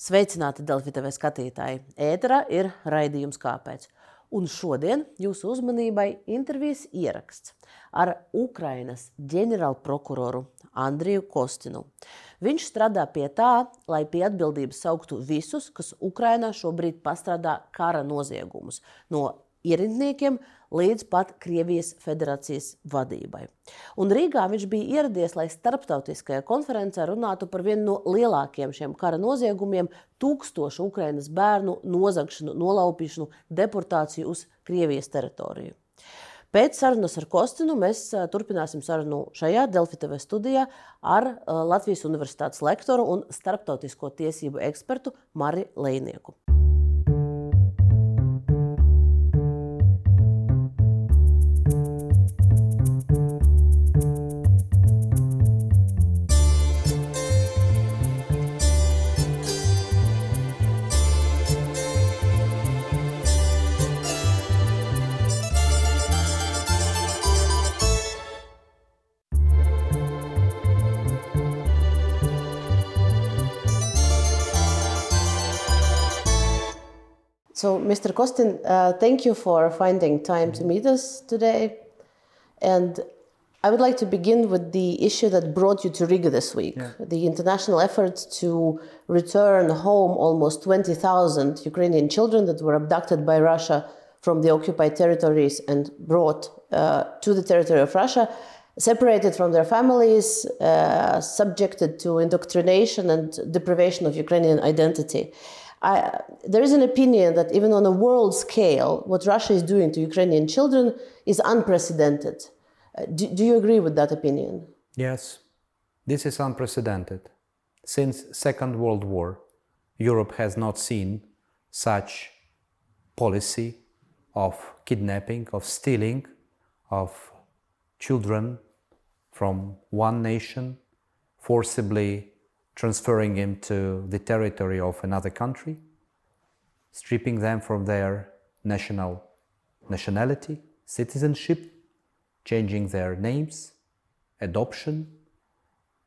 Sveicināti Delfi TV skatītāji! Ēterā ir raidījums Kāpēc? Un šodien jūsu uzmanībai intervijas ieraksts ar Ukrainas ģenerālprokuroru Andriju Kostinu. Viņš strādā pie tā, lai pie atbildības sauktu visus, kas Ukrainā šobrīd pastrādā kara noziegumus, no ierindniekiem līdz pat Krievijas federācijas vadībai. Un Rīgā viņš bija ieradies, lai starptautiskajā konferencē runātu par vienu no lielākajiem šiem kara noziegumiem - tūkstošu Ukrainas bērnu nozagšanu, nolaupīšanu, deportāciju uz Krievijas teritoriju. Pēc sarunas ar Kostinu mēs turpināsim sarunu šajā Delfi TV studijā ar Latvijas Universitātes lektoru un starptautisko tiesību ekspertu Mari Leinieku. Mr. Kostin, uh, thank you for finding time to meet us today. And I would like to begin with the issue that brought you to Riga this week yeah. the international effort to return home almost 20,000 Ukrainian children that were abducted by Russia from the occupied territories and brought uh, to the territory of Russia, separated from their families, uh, subjected to indoctrination and deprivation of Ukrainian identity. I, there is an opinion that even on a world scale, what Russia is doing to Ukrainian children is unprecedented. Uh, do, do you agree with that opinion? Yes, this is unprecedented. Since Second World War, Europe has not seen such policy of kidnapping, of stealing of children from one nation, forcibly transferring him to the territory of another country, stripping them from their national nationality, citizenship, changing their names, adoption,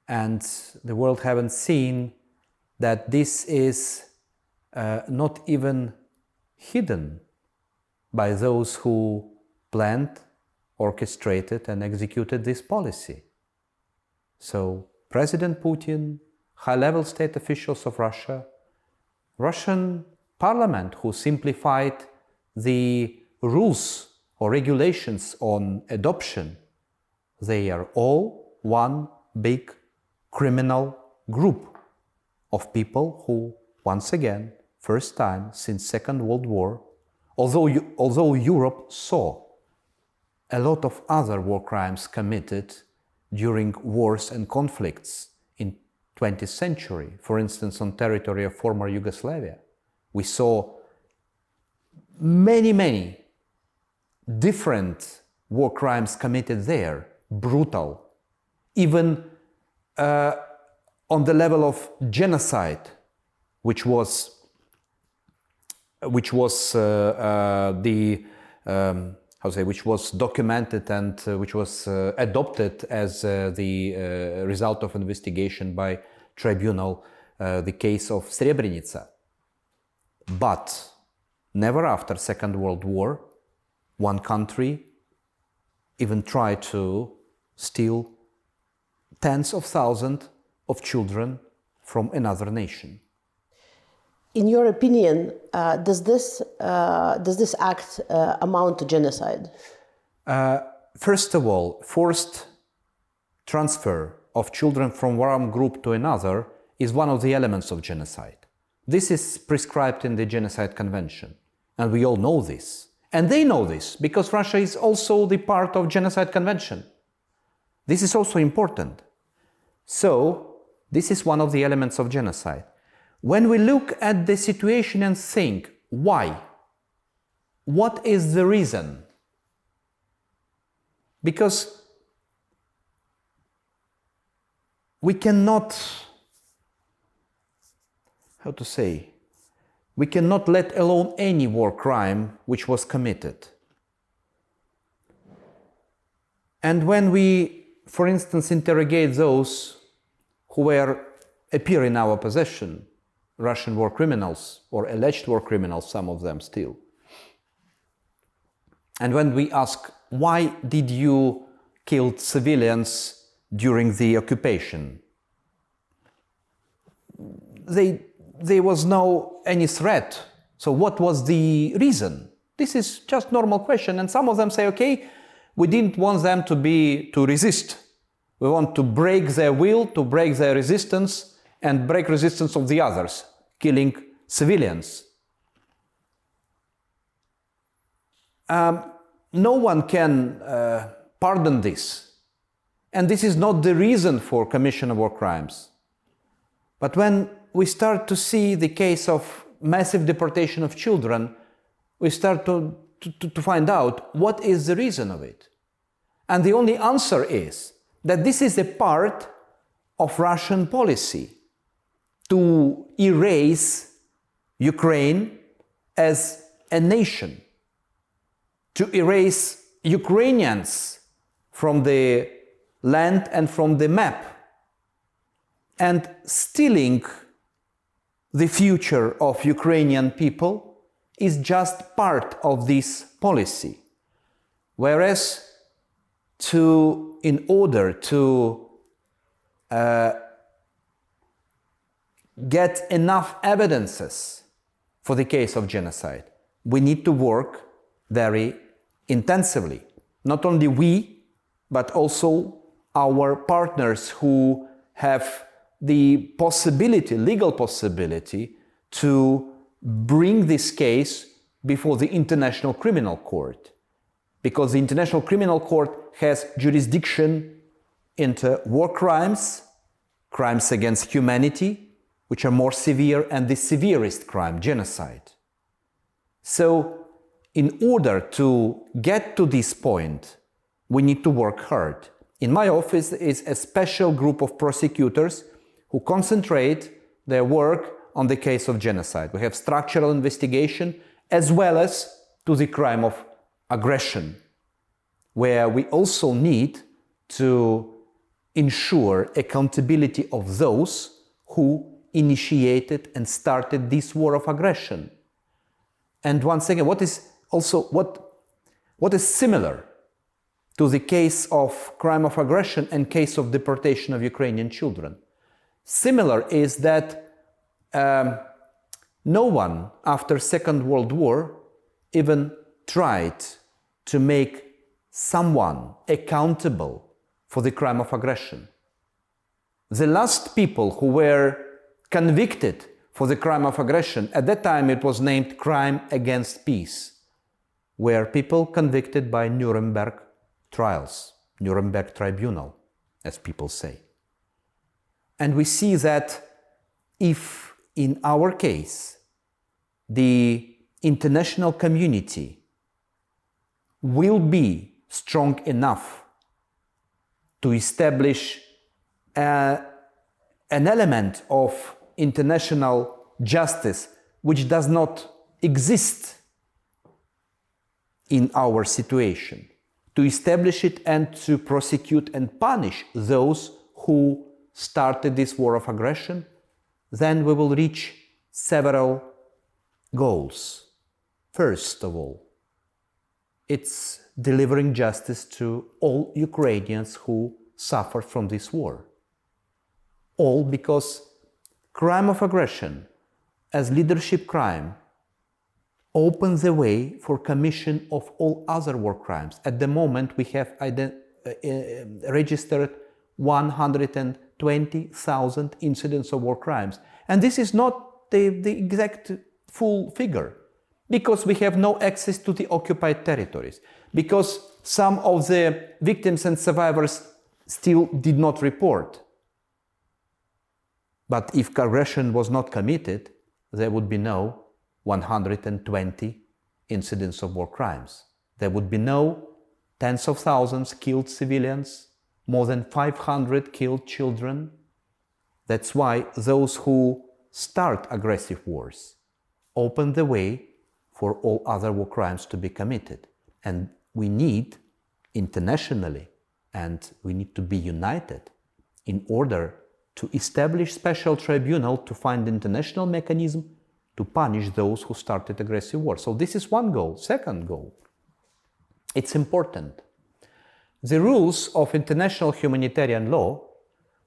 and the world haven't seen that this is uh, not even hidden by those who planned, orchestrated, and executed this policy. So, President Putin high level state officials of Russia, Russian parliament who simplified the rules or regulations on adoption, they are all one big criminal group of people who, once again, first time since Second World War, although, although Europe saw a lot of other war crimes committed during wars and conflicts 20th century, for instance, on territory of former Yugoslavia. We saw many, many different war crimes committed there, brutal, even uh, on the level of genocide, which was which was uh, uh, the um, how to say, which was documented and uh, which was uh, adopted as uh, the result of investigation by tribunal, the case of Srebrenica. But never after Second World War, one country even tried to steal tens of thousands of children from another nation. In your opinion, uh, does this uh, does this act uh, amount to genocide? Uh, first of all, forced transfer of children from one group to another is one of the elements of genocide. This is prescribed in the Genocide Convention, and we all know this. And they know this because Russia is also the part of Genocide Convention. This is also important. So, this is one of the elements of genocide. When we look at the situation and think, why? What is the reason? Because we cannot, how to say, we cannot let alone any war crime which was committed. And when we, for instance, interrogate those who were appear in our possession, Russian war criminals or alleged war criminals, some of them still. And when we ask, why did you kill civilians during the occupation? They, there was no any threat. So what was the reason? This is just normal question. And some of them say, okay, we didn't want them to be to resist. We want to break their will, to break their resistance, and break resistance of the others, killing civilians. Um, no one can uh, pardon this. And this is not the reason for commission of war crimes. But when we start to see the case of massive deportation of children, we start to, to, to find out what is the reason of it. And the only answer is that this is a part of Russian policy to erase Ukraine as a nation, to erase Ukrainians from the land and from the map, and stealing the future of Ukrainian people is just part of this policy. Whereas to, in order to uh, get enough evidences for the case of genocide, we need to work very intensively. Not only we, but also our partners who have the possibility, legal possibility, to bring this case before the International Criminal Court. Because the International Criminal Court has jurisdiction into war crimes, crimes against humanity, which are more severe, and the severest crime, genocide. So, in order to get to this point, we need to work hard. In my office is a special group of prosecutors who concentrate their work on the case of genocide. We have structural investigation as well as to the crime of aggression, where we also need to ensure accountability of those who initiated and started this war of aggression. And once again, what is also what, what is similar to the case of crime of aggression and case of deportation of Ukrainian children? Similar is that um, no one after Second World War even tried to make someone accountable for the crime of aggression. The last people who were convicted for the crime of aggression, at that time it was named crime against peace, were people convicted by Nuremberg trials, Nuremberg tribunal, as people say. And we see that if in our case the international community will be strong enough to establish a, an element of international justice which does not exist in our situation, to establish it and to prosecute and punish those who started this war of aggression, then we will reach several goals. First of all, it's delivering justice to all Ukrainians who suffered from this war. All because crime of aggression as leadership crime opens the way for commission of all other war crimes. At the moment, we have uh, uh, registered 120,000 incidents of war crimes. And this is not the, the exact full figure because we have no access to the occupied territories, because some of the victims and survivors still did not report. But if aggression was not committed, there would be no 120 incidents of war crimes. There would be no tens of thousands killed civilians, more than 500 killed children. That's why those who start aggressive wars open the way for all other war crimes to be committed. And we need internationally and we need to be united in order to establish special tribunal to find international mechanism to punish those who started aggressive war. So this is one goal. Second goal, it's important. The rules of international humanitarian law,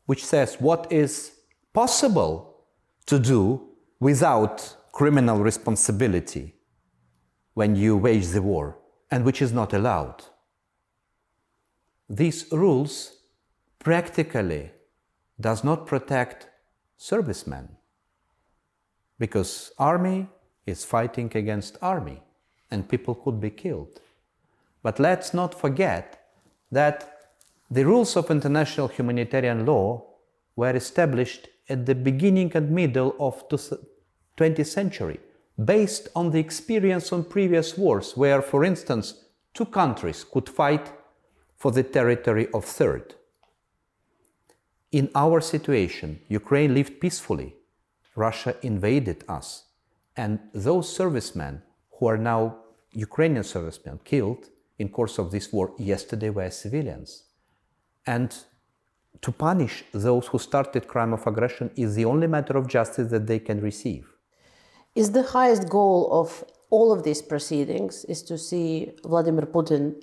which says what is possible to do without criminal responsibility when you wage the war, and which is not allowed. These rules practically does not protect servicemen because army is fighting against army and people could be killed. But let's not forget that the rules of international humanitarian law were established at the beginning and middle of the 20th century based on the experience on previous wars where for instance two countries could fight for the territory of third in our situation ukraine lived peacefully Russia invaded us. And those servicemen who are now Ukrainian servicemen killed in course of this war yesterday were civilians. And to punish those who started crime of aggression is the only matter of justice that they can receive. Is the highest goal of all of these proceedings is to see Vladimir Putin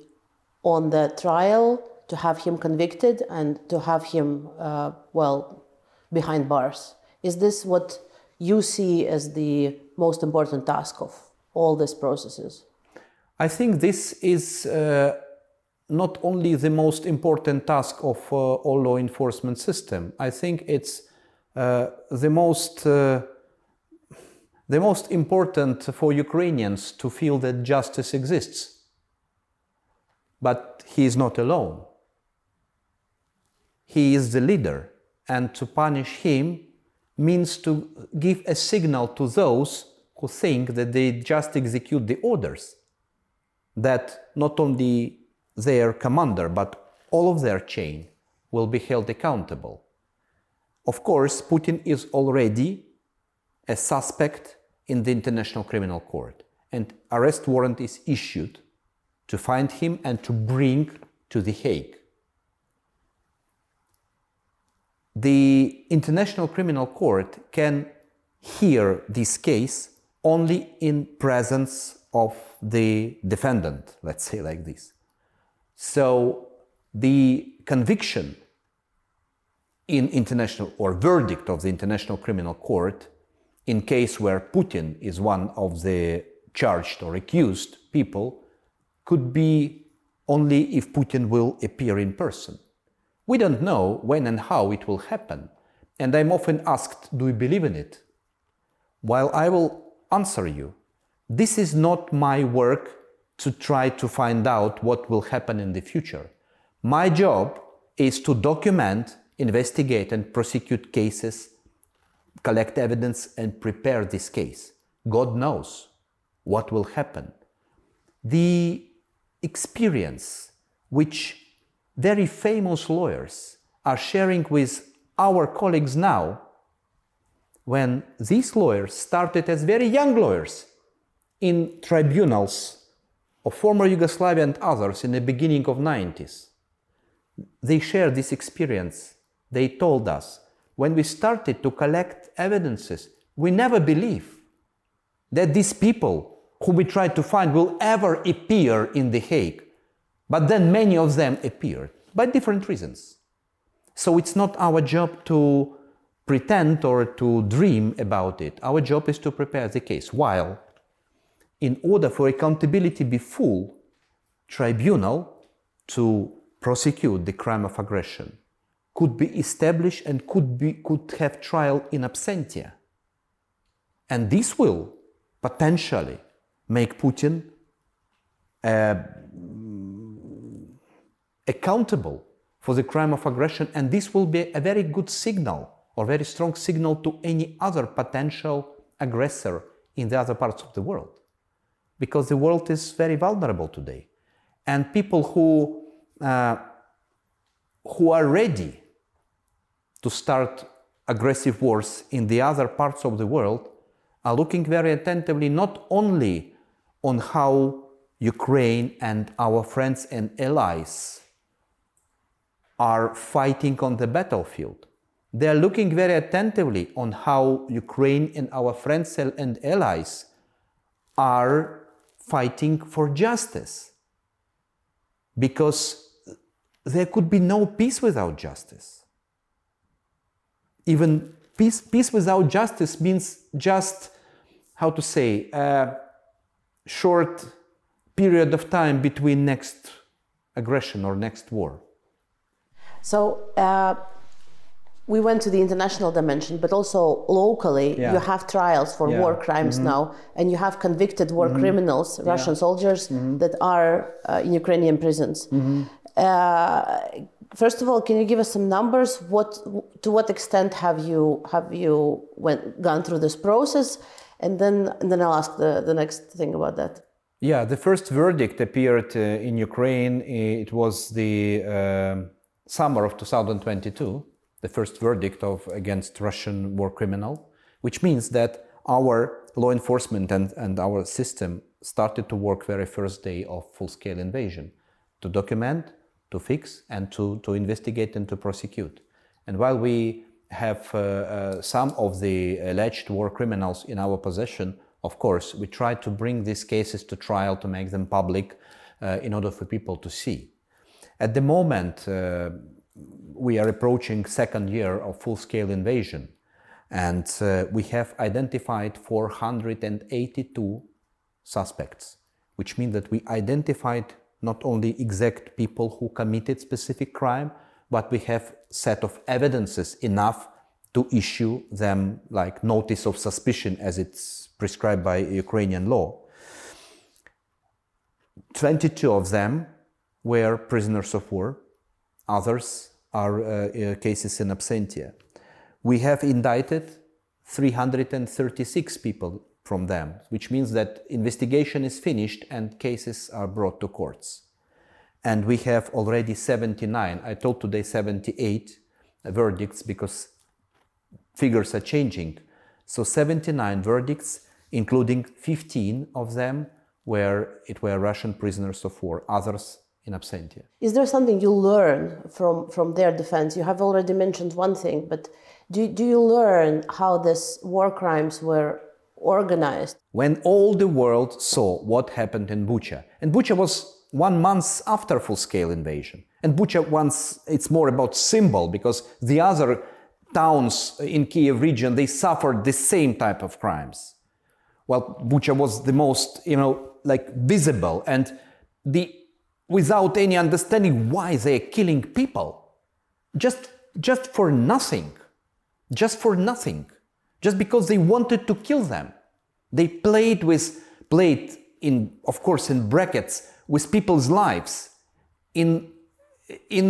on the trial, to have him convicted, and to have him, uh, well, behind bars? Is this what you see as the most important task of all these processes? I think this is uh, not only the most important task of uh, all law enforcement system. I think it's uh, the most uh, the most important for Ukrainians to feel that justice exists. But he is not alone. He is the leader, and to punish him means to give a signal to those who think that they just execute the orders, that not only their commander, but all of their chain will be held accountable. Of course, Putin is already a suspect in the International Criminal Court, and arrest warrant is issued to find him and to bring to The Hague. The International Criminal Court can hear this case only in presence of the defendant, let's say like this. So the conviction in international or verdict of the International Criminal Court in case where Putin is one of the charged or accused people could be only if Putin will appear in person. We don't know when and how it will happen, and I'm often asked, Do you believe in it? While I will answer you, this is not my work to try to find out what will happen in the future. My job is to document, investigate, and prosecute cases, collect evidence, and prepare this case. God knows what will happen. The experience which very famous lawyers are sharing with our colleagues now when these lawyers started as very young lawyers in tribunals of former Yugoslavia and others in the beginning of 90s. They shared this experience. They told us when we started to collect evidences, we never believed that these people who we tried to find will ever appear in The Hague. But then many of them appeared by different reasons. So it's not our job to pretend or to dream about it. Our job is to prepare the case. While, in order for accountability be full, tribunal to prosecute the crime of aggression could be established and could, be, could have trial in absentia. And this will potentially make Putin uh, accountable for the crime of aggression, and this will be a very good signal or very strong signal to any other potential aggressor in the other parts of the world. Because the world is very vulnerable today. And people who, uh, who are ready to start aggressive wars in the other parts of the world are looking very attentively not only on how Ukraine and our friends and allies are fighting on the battlefield, they are looking very attentively on how Ukraine and our friends and allies are fighting for justice. Because there could be no peace without justice. Even peace, peace without justice means just, how to say, a short period of time between next aggression or next war. So uh, we went to the international dimension, but also locally, Yeah. you have trials for Yeah. Mm-hmm. war crimes now, and you have convicted war criminals, Russian soldiers Mm-hmm. that are uh, in Ukrainian prisons. Uh, first of all, can you give us some numbers? What, to what extent have you have you went gone through this process? And then, and then I'll ask the, the next thing about that. Yeah, the first verdict appeared uh, in Ukraine. It was the um summer of 2022, the first verdict of against Russian war criminal, which means that our law enforcement and, and our system started to work very first day of full-scale invasion to document, to fix, and to, to investigate and to prosecute. And while we have uh, uh, some of the alleged war criminals in our possession, of course, we try to bring these cases to trial to make them public uh, in order for people to see. At the moment, uh, we are approaching second year of full-scale invasion, and uh, we have identified 482 suspects, which means that we identified not only exact people who committed specific crime, but we have set of evidences enough to issue them like notice of suspicion as it's prescribed by Ukrainian law. 22 of them were prisoners of war, others are uh, uh, cases in absentia. We have indicted 336 people from them, which means that investigation is finished and cases are brought to courts. And we have already 79, I told today 78 verdicts because figures are changing. So 79 verdicts, including 15 of them where it were Russian prisoners of war, others in absentia. Is there something you learn from, from their defense? You have already mentioned one thing, but do, do you learn how these war crimes were organized? When all the world saw what happened in Bucha, and Bucha was one month after full-scale invasion, and Bucha once it's more about symbol because the other towns in Kiev region they suffered the same type of crimes. Well, Bucha was the most, you know, like visible and the without any understanding why they are killing people. Just just for nothing. Just for nothing. Just because they wanted to kill them. They played with played in of course in brackets with people's lives. In in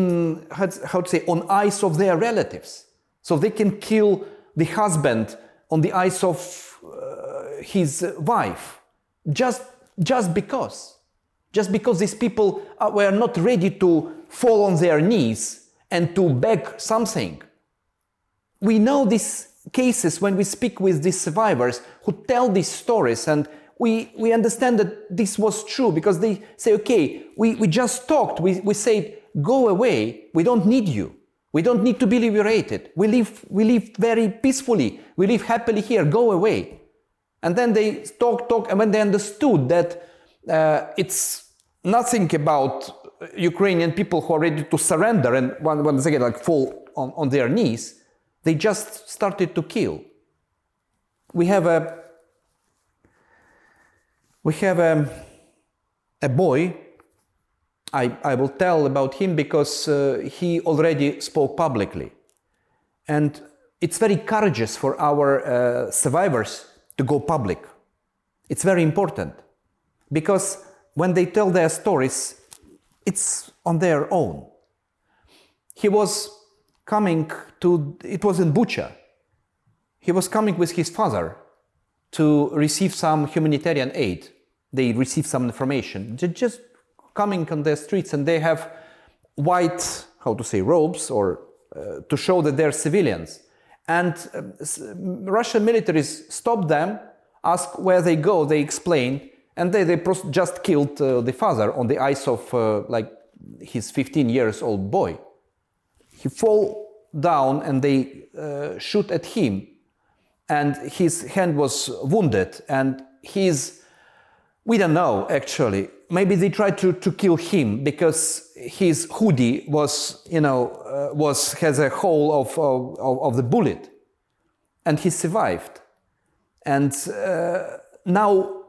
how, to say on eyes of their relatives. So they can kill the husband on the eyes of uh, his wife. Just just because just because these people uh, were not ready to fall on their knees and to beg something. We know these cases when we speak with these survivors who tell these stories, and we, we understand that this was true because they say, okay, we, we just talked, we, we said, go away, we don't need you. We don't need to be liberated. We live, we live very peacefully. We live happily here. Go away. And then they talk, talk, and when they understood that uh, it's nothing about Ukrainian people who are ready to surrender and once again like fall on, on their knees, they just started to kill. We have a we have a, a boy. I, I will tell about him because uh, he already spoke publicly. And it's very courageous for our uh, survivors to go public. It's very important because when they tell their stories, it's on their own. He was coming to, it was in Bucha. He was coming with his father to receive some humanitarian aid. They received some information. They're just coming on the streets and they have white, how to say, robes or uh, to show that they're civilians. And uh, Russian militaries stop them, ask where they go, they explained, and they, they just killed uh, the father on the eyes of uh, like his 15 years old boy. He fall down and they uh, shoot at him, and his hand was wounded, and he's we don't know actually. Maybe they tried to, to kill him because his hoodie was, you know, uh, was has a hole of, of, of the bullet, and he survived. And uh, now,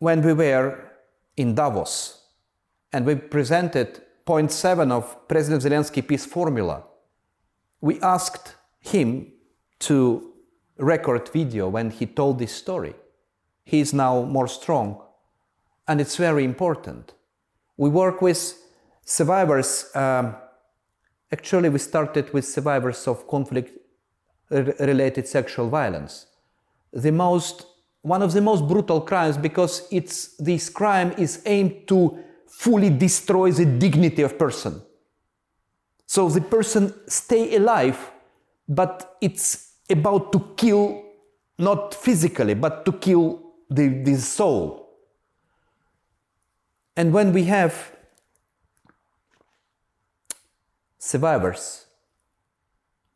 when we were in Davos, and we presented point seven of President Zelensky peace formula, we asked him to record video when he told this story he is now more strong. And it's very important. We work with survivors. Um, actually, we started with survivors of conflict related sexual violence. The most, one of the most brutal crimes because it's, this crime is aimed to fully destroy the dignity of person. So the person stay alive, but it's about to kill not physically, but to kill the, the soul. And when we have survivors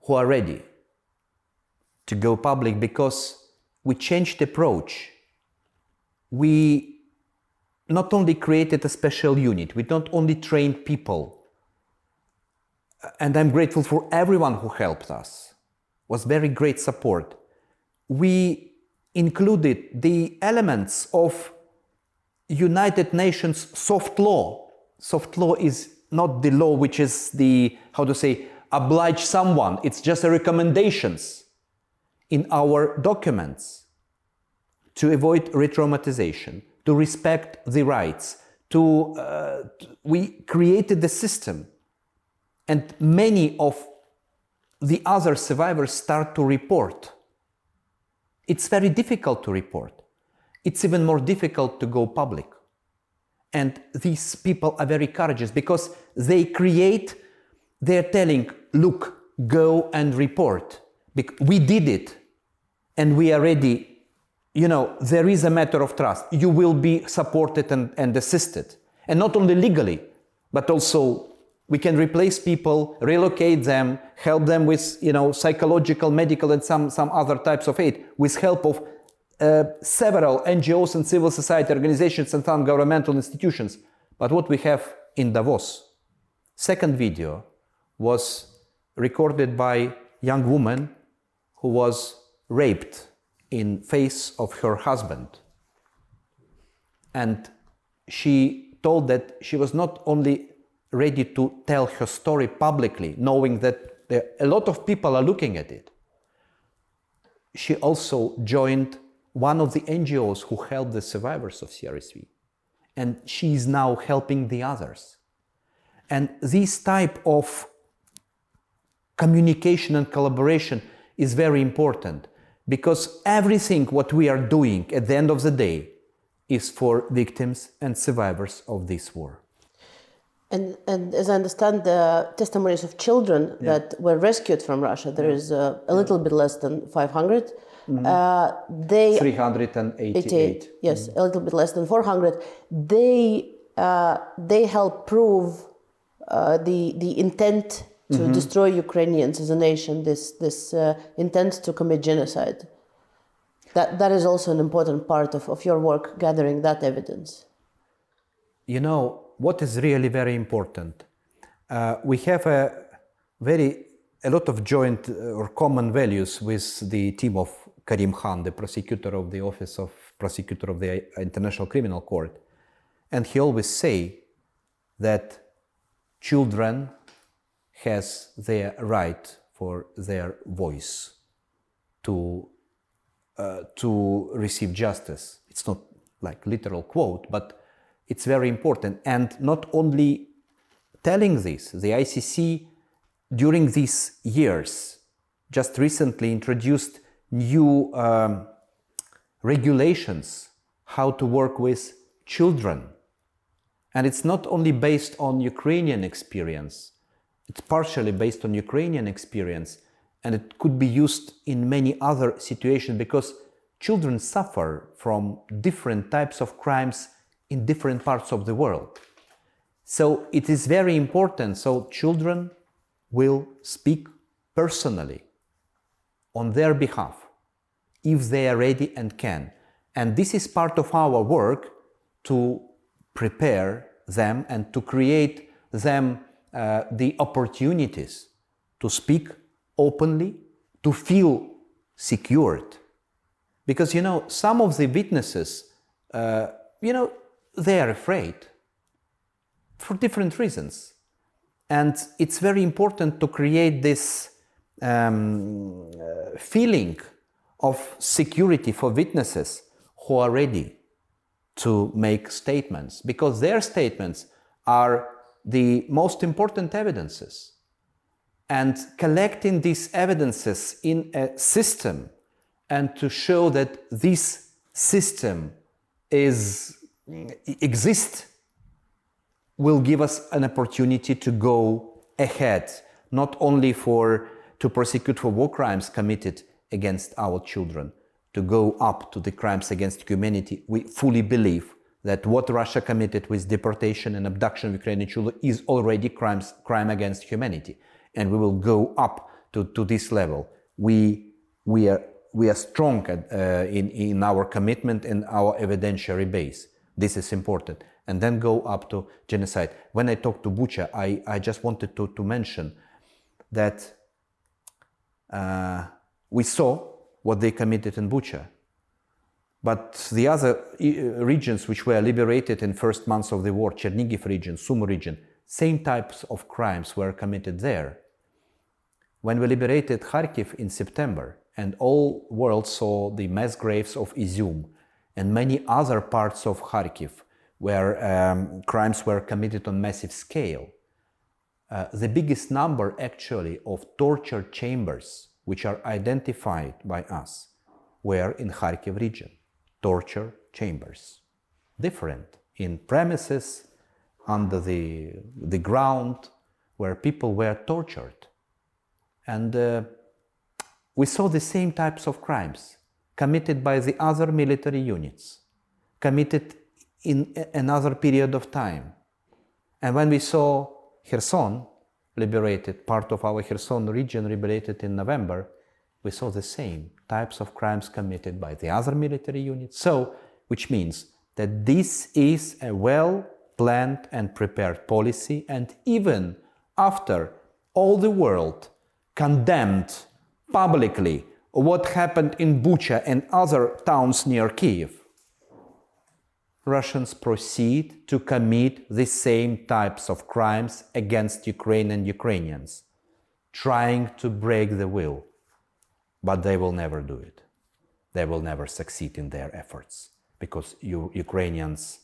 who are ready to go public because we changed the approach, we not only created a special unit, we not only trained people, and I'm grateful for everyone who helped us, was very great support. We included the elements of United Nations soft law. Soft law is not the law which is the, how to say, oblige someone, it's just a recommendations in our documents to avoid re-traumatization, to respect the rights, to, uh, we created the system and many of the other survivors start to report it's very difficult to report. It's even more difficult to go public. And these people are very courageous because they create, they're telling, look, go and report. We did it and we are ready. You know, there is a matter of trust. You will be supported and, and assisted. And not only legally, but also we can replace people, relocate them, help them with you know psychological, medical, and some some other types of aid with help of uh, several NGOs and civil society organizations and some governmental institutions. But what we have in Davos, second video was recorded by young woman who was raped in face of her husband. And she told that she was not only ready to tell her story publicly, knowing that there, a lot of people are looking at it. She also joined one of the NGOs who helped the survivors of CRSV, and she is now helping the others. And this type of communication and collaboration is very important because everything what we are doing at the end of the day is for victims and survivors of this war. And, and as I understand the testimonies of children yeah. that were rescued from Russia, there is uh, a little bit less than 500. Mm-hmm. Uh, they 388. Yes, mm-hmm. a little bit less than 400. They uh, they help prove uh, the the intent to mm-hmm. destroy Ukrainians as a nation. This this uh, intent to commit genocide. That that is also an important part of, of your work, gathering that evidence. You know, what is really very important? Uh, we have a very a lot of joint uh, or common values with the team of Karim Khan, the prosecutor of the Office of Prosecutor of the International Criminal Court, and he always say that children has their right for their voice to uh, to receive justice. It's not like literal quote, but it's very important. And not only telling this, the ICC during these years just recently introduced new um, regulations how to work with children. And it's not only based on Ukrainian experience, it's partially based on Ukrainian experience, and it could be used in many other situations because children suffer from different types of crimes in different parts of the world. So it is very important. So children will speak personally on their behalf if they are ready and can. And this is part of our work to prepare them and to create them uh, the opportunities to speak openly, to feel secured. Because, you know, some of the witnesses, uh, you know, they are afraid for different reasons. And it's very important to create this um, uh, feeling of security for witnesses who are ready to make statements because their statements are the most important evidences. And collecting these evidences in a system and to show that this system is exists will give us an opportunity to go ahead, not only for to prosecute for war crimes committed against our children, to go up to the crimes against humanity. We fully believe that what Russia committed with deportation and abduction of Ukrainian children is already crimes, crime against humanity. And we will go up to, to this level. We, we, are, we are strong at, uh, in, in our commitment and our evidentiary base. This is important. And then go up to genocide. When I talked to Bucha, I, I just wanted to, to mention that uh, we saw what they committed in Bucha. But the other uh, regions which were liberated in first months of the war, Chernihiv region, Sumy region, same types of crimes were committed there. When we liberated Kharkiv in September, and all world saw the mass graves of Izium and many other parts of Kharkiv where um, crimes were committed on massive scale, uh, the biggest number actually of torture chambers which are identified by us were in Kharkiv region, torture chambers. Different in premises, under the, the ground, where people were tortured. And uh, we saw the same types of crimes committed by the other military units, committed in another period of time. And when we saw Kherson, liberated, part of our Kherson region liberated in November, we saw the same types of crimes committed by the other military units. So, which means that this is a well planned and prepared policy, and even after all the world condemned publicly what happened in Bucha and other towns near Kiev, Russians proceed to commit the same types of crimes against Ukraine and Ukrainians, trying to break the will. But they will never do it. They will never succeed in their efforts because you, Ukrainians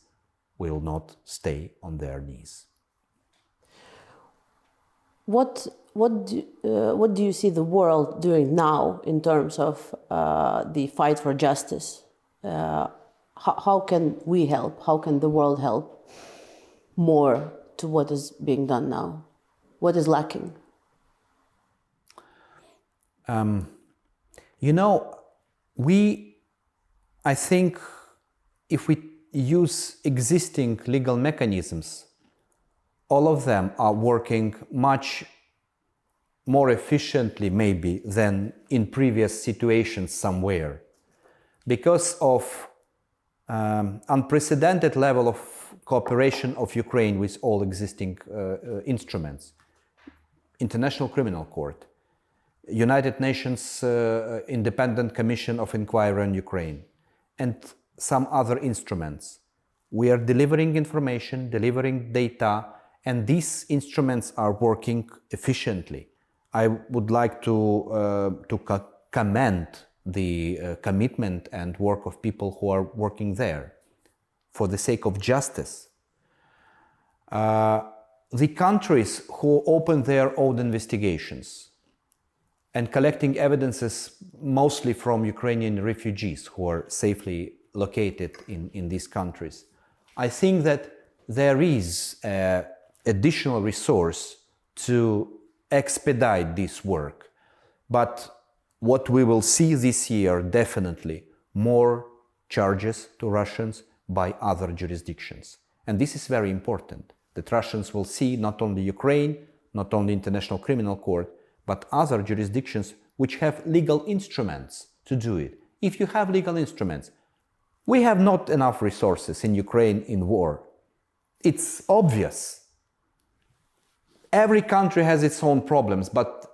will not stay on their knees. What, what, do, uh, what do you see the world doing now in terms of uh, the fight for justice? Uh, how, how can we help? How can the world help more to what is being done now? What is lacking? Um, you know, we, I think, if we use existing legal mechanisms, all of them are working much more efficiently, maybe, than in previous situations somewhere. Because of um, unprecedented level of cooperation of Ukraine with all existing uh, uh, instruments. International Criminal Court, United Nations uh, Independent Commission of Inquiry on Ukraine, and some other instruments. We are delivering information, delivering data, and these instruments are working efficiently. I would like to, uh, to commend the uh, commitment and work of people who are working there for the sake of justice. Uh, the countries who open their own investigations and collecting evidences mostly from Ukrainian refugees who are safely located in, in these countries. I think that there is an additional resource to expedite this work. But what we will see this year definitely more charges to Russians by other jurisdictions. And this is very important that Russians will see not only Ukraine, not only International Criminal Court, but other jurisdictions which have legal instruments to do it. If you have legal instruments, we have not enough resources in Ukraine in war. It's obvious. Every country has its own problems, but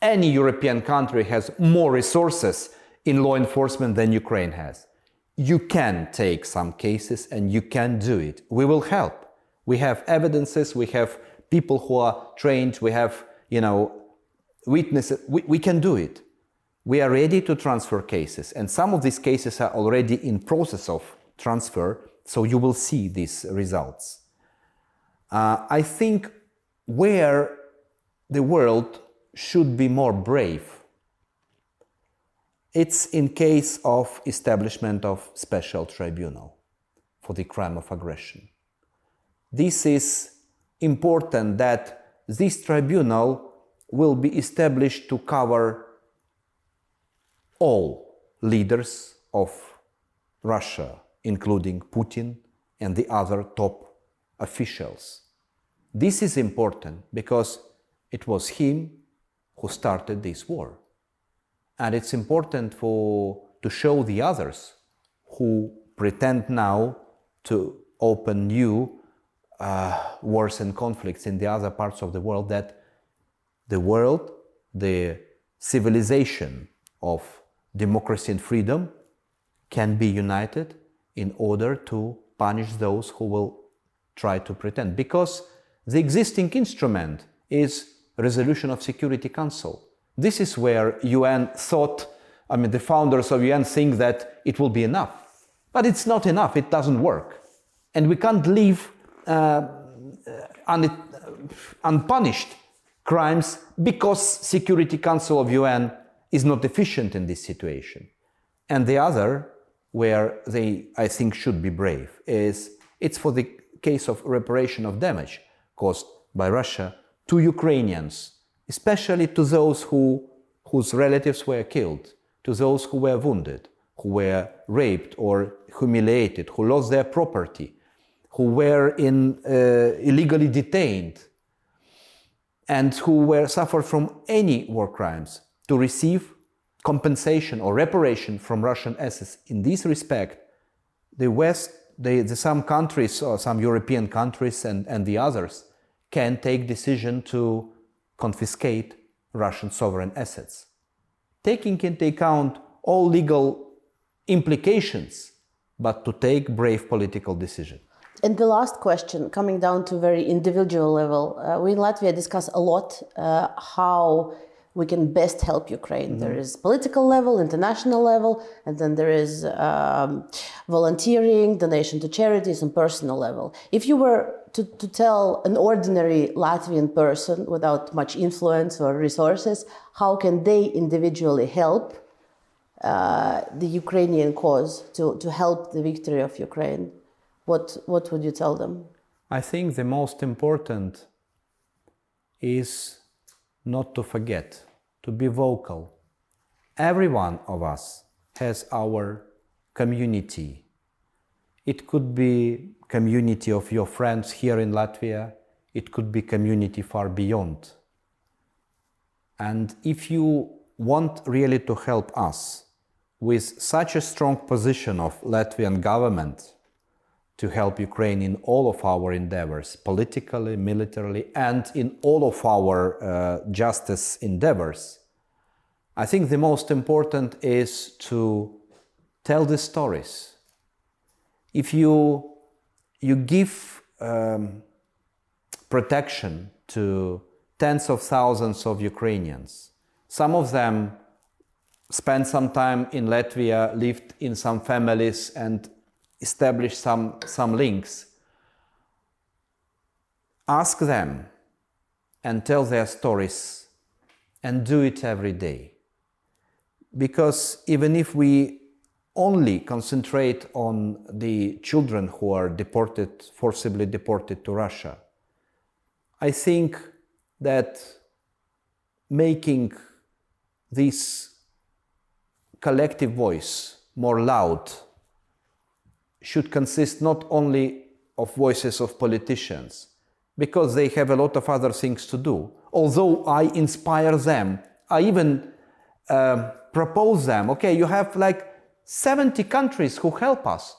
any European country has more resources in law enforcement than Ukraine has. You can take some cases and you can do it. We will help. We have evidences, we have people who are trained, we have, you know, witnesses. We, we can do it. We are ready to transfer cases, and some of these cases are already in process of transfer, so you will see these results. Uh, I think where the world should be more brave it's in case of establishment of special tribunal for the crime of aggression. This is important that this tribunal will be established to cover all leaders of Russia, including Putin and the other top officials. This is important because it was him who started this war. And it's important for, to show the others who pretend now to open new uh, wars and conflicts in the other parts of the world that the world, the civilization of democracy and freedom can be united in order to punish those who will try to pretend. Because the existing instrument is resolution of Security Council. This is where UN thought, I mean, the founders of UN think that it will be enough. But it's not enough, it doesn't work. And we can't leave uh, un- unpunished crimes because Security Council of UN is not efficient in this situation. And the other, where they, I think, should be brave, is it's for the case of reparation of damage caused by Russia to Ukrainians especially to those who, whose relatives were killed, to those who were wounded, who were raped or humiliated, who lost their property, who were in, uh, illegally detained, and who were suffered from any war crimes to receive compensation or reparation from Russian assets. In this respect, the West, the, the, some countries or some European countries and, and the others can take decision to confiscate Russian sovereign assets, taking into account all legal implications, but to take brave political decision. And the last question, coming down to very individual level, uh, we in Latvia discuss a lot uh, how we can best help Ukraine. Mm-hmm. There is political level, international level, and then there is um, volunteering, donation to charities, and personal level. If you were to, to tell an ordinary Latvian person without much influence or resources how can they individually help uh, the Ukrainian cause to, to help the victory of Ukraine, what, what would you tell them? I think the most important is not to forget, to be vocal. Every one of us has our community. It could be community of your friends here in Latvia, it could be community far beyond. And if you want really to help us with such a strong position of Latvian government to help Ukraine in all of our endeavors, politically, militarily, and in all of our uh, justice endeavors, I think the most important is to tell the stories. If you you give um, protection to tens of thousands of Ukrainians. Some of them spent some time in Latvia, lived in some families, and established some, some links. Ask them and tell their stories and do it every day. Because even if we only concentrate on the children who are deported, forcibly deported to Russia. I think that making this collective voice more loud should consist not only of voices of politicians, because they have a lot of other things to do. Although I inspire them, I even um, propose them. Okay, you have like 70 countries who help us.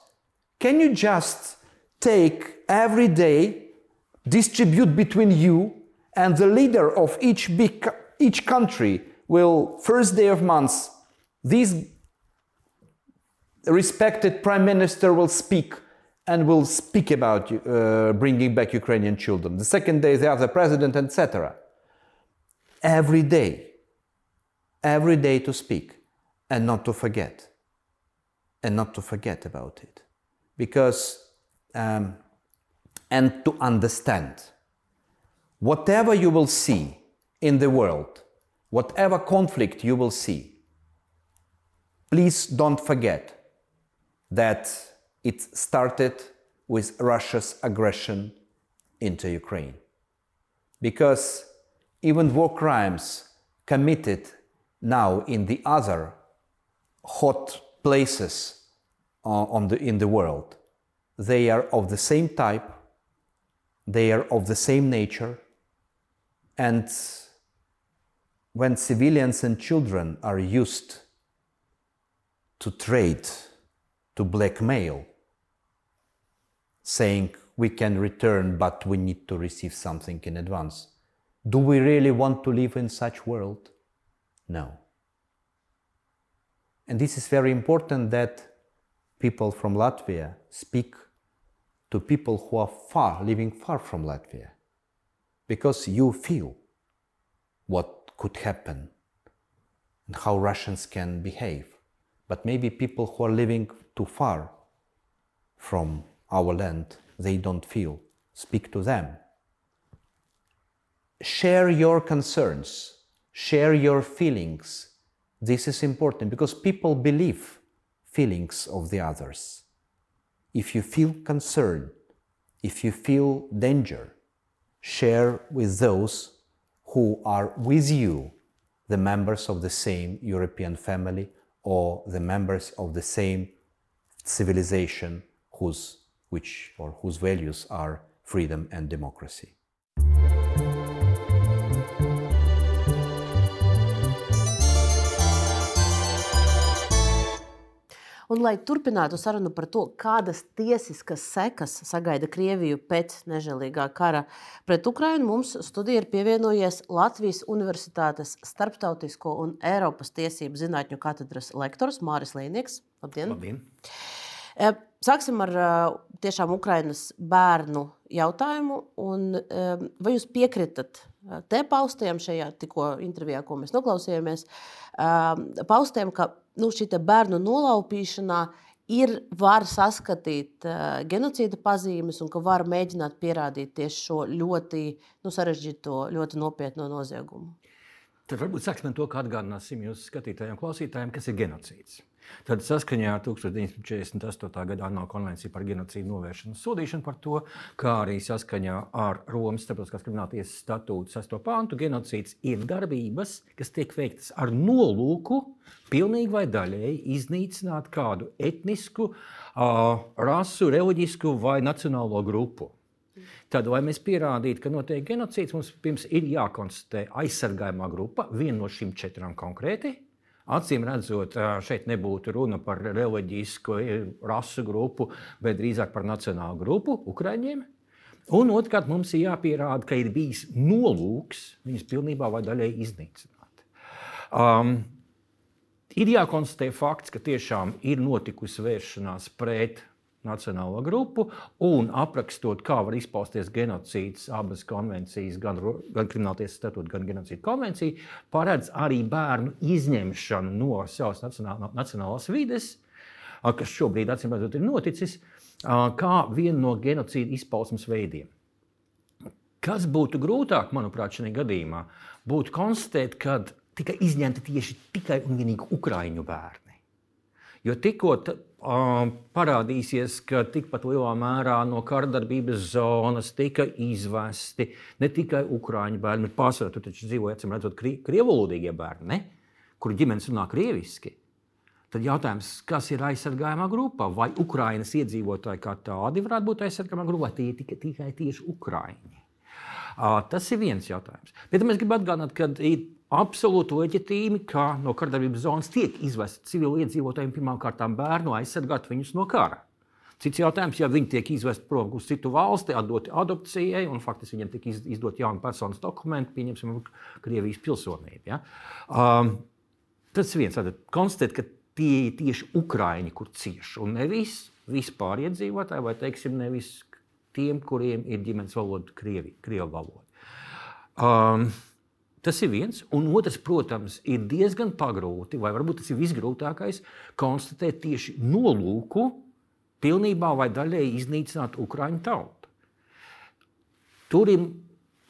Can you just take every day, distribute between you and the leader of each big each country will first day of month this respected prime minister will speak and will speak about uh, bringing back Ukrainian children. The second day the president, etc. Every day, every day to speak and not to forget, and not to forget about it, because um, and to understand whatever you will see in the world, whatever conflict you will see, please don't forget that it started with Russia's aggression into Ukraine. Because even war crimes committed now in the other hot places uh, on the, in the world, they are of the same type, they are of the same nature, and when civilians and children are used to trade, to blackmail, saying we can return but we need to receive something in advance. Do we really want to live in such world? No. And this is very important that people from Latvia speak to people who are far, living far from Latvia, because you feel what could happen and how Russians can behave. But maybe people who are living too far from our land, they don't feel. Speak to them. Share your concerns, share your feelings. This is important because people believe feelings of the others. If you feel concern, if you feel danger, share with those who are with you, the members of the same European family or the members of the same civilization whose which or whose values are freedom and democracy. Un, lai turpinātu sarunu par to, kādas tiesiskas sekas sagaida Krieviju pēc nežēlīgā kara pret Ukrajinu, mums studijā ir pievienojies Latvijas Universitātes Starptautisko un Eiropas tiesību zinātņu katedras lektors Māris Līnieks. Labdien! Labdien. Sāksim ar tiešām Ukrainas bērnu jautājumu. Un, vai jūs piekritat te paustiem šajā tikko intervijā, ko mēs noklausījāmies, paustiem, ka nu, šī bērnu nolaupīšanā ir var saskatīt genocīda pazīmes un ka var mēģināt pierādīt tieši šo ļoti nu, sarežģīto, ļoti nopietno noziegumu. Tad varbūt sāksim ar to, kā atgādināsim jūsu skatītājiem klausītājiem, kas ir genocīds. Tad saskaņā ar 1948. gada ANO konvenciju par genocīdu novēršanu un sodīšanu par to, kā arī saskaņā ar Romas starptautiskās krimināltiesas statūtu 6. pāntu, genocīds ir darbības, kas tiek veiktas ar nolūku pilnīgi vai daļēji iznīcināt kādu etnisku, rasu, reliģisku vai nacionālo grupu. Tad, lai mēs pierādītu, ka notiek genocīds, mums pirms ir jākonstatē aizsargājumā grupa, viena no šīm četrām konkrēti. Acīm redzot, šeit nebūtu runa par reliģisku rasu grupu, bet drīzāk par nacionālu grupu, Ukrāņiem. Un otrkārt, mums ir jāpierāda, ka ir bijis nolūks viņus pilnībā vai daļēji iznīcināt. Um, ir jākonstatē fakts, ka tiešām ir notikusi vēršanās pret nacionālo grupu un aprakstot, kā var izpausties genocīds. Abas konvencijas, gan, gan Krimināltiesas statūta, gan genocīda konvencija, paredz arī bērnu izņemšanu no savas nacionālā, nacionālās vides, kas šobrīd, acīm redzot, ir noticis, kā vienu no genocīda izpausmes veidiem. Kas būtu grūtāk, manuprāt, šajā gadījumā, būtu konstatēt, ka tika izņemti tieši tikai un vienīgi ukraiņu bērni. Jo tikko parādīsies, ka tikpat lielā mērā no kardarbības zonas tika izvesti ne tikai ukrāņu bērni, bet pārsvarā tur taču dzīvoja, acīm redzot, krievulodīgie bērni, ne? kuru ģimenes runā krieviski. Tad jautājums, kas ir aizsargājumā grupā? Vai Ukraiņas iedzīvotāji kā tādi varētu būt aizsargājumā grupā, vai tie ir tikai, tikai tieši Ukrāņi? Tas ir viens jautājums. Bet mēs gribam atgādināt, ka ir absolūti leģitīmi, ka no kardarbības zonas tiek izvesti civiliedzīvotājiem pirmkārt bērnu aizsargāt viņus no kara. Cits jautājums, ja viņi tiek izvesti prom uz citu valsti, atdoti adopcijai, un faktiski viņiem tika izdot jaunu personas dokumentu, pieņemsim, Krievijas pilsonību. Ja? Um, tas viens, tad konstatēt, ka tie ir tieši Ukrāņi, kur cieši, un nevis vispār iedzīvotāji, vai teiksim, nevis tiem, kuriem ir ģimenes valoda, krievi, krievu valoda. Um, Tas ir viens, un otrs, protams, ir diezgan pagrūti, vai varbūt tas ir visgrūtākais, konstatēt tieši nolūku pilnībā vai daļēji iznīcināt Ukraiņu tautu. Tur ir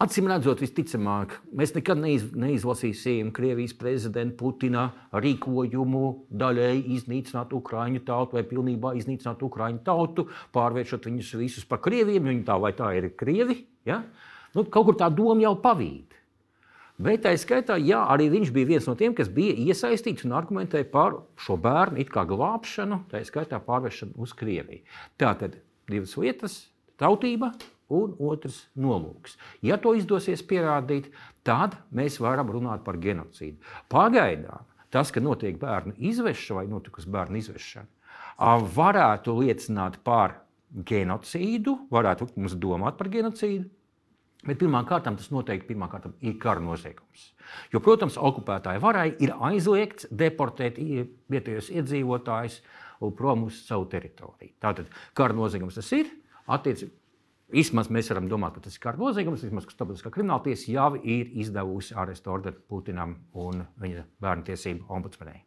Acīm redzot, visticamāk, mēs nekad neiz, neizlasīsim Krievijas prezidenta Putina rīkojumu daļēji iznīcināt Ukrāņu tautu vai pilnībā iznīcināt Ukrāņu tautu, pārvēršot viņus visus par krieviem. Viņi tā vai tā ir krievi. Ja? Nu, kaut kur tā doma jau pavīd. Bet tā skaitā, jā, arī viņš bija viens no tiem, kas bija iesaistīts un argumentēja par šo bērnu glābšanu, tā skaitā pārvešanu uz Krieviju. Tā tad divas lietas - tautība un otrs nolūks. Ja to izdosies pierādīt, tad mēs varam runāt par genocīdu. Pagaidām tas, ka notiek bērnu izvešana vai notikusi bērnu izvešana, varētu liecināt par genocīdu, varētu mums domāt par genocīdu. Bet pirmkārt, tas noteikti pirmkārt, ir kara noziegums. Jo, protams, okupētāji varai ir aizliegts deportēt vietējos iedzīvotājus prom uz savu teritoriju. Tātad kara noziegums tas ir. Attiecīgi, vismaz mēs varam domāt, ka tas ir kara noziegums. Vismaz starptautiskā krimināla tiesa jau ir izdevusi arestu orderu Putinam un viņa bērnu tiesību ombudsmanai.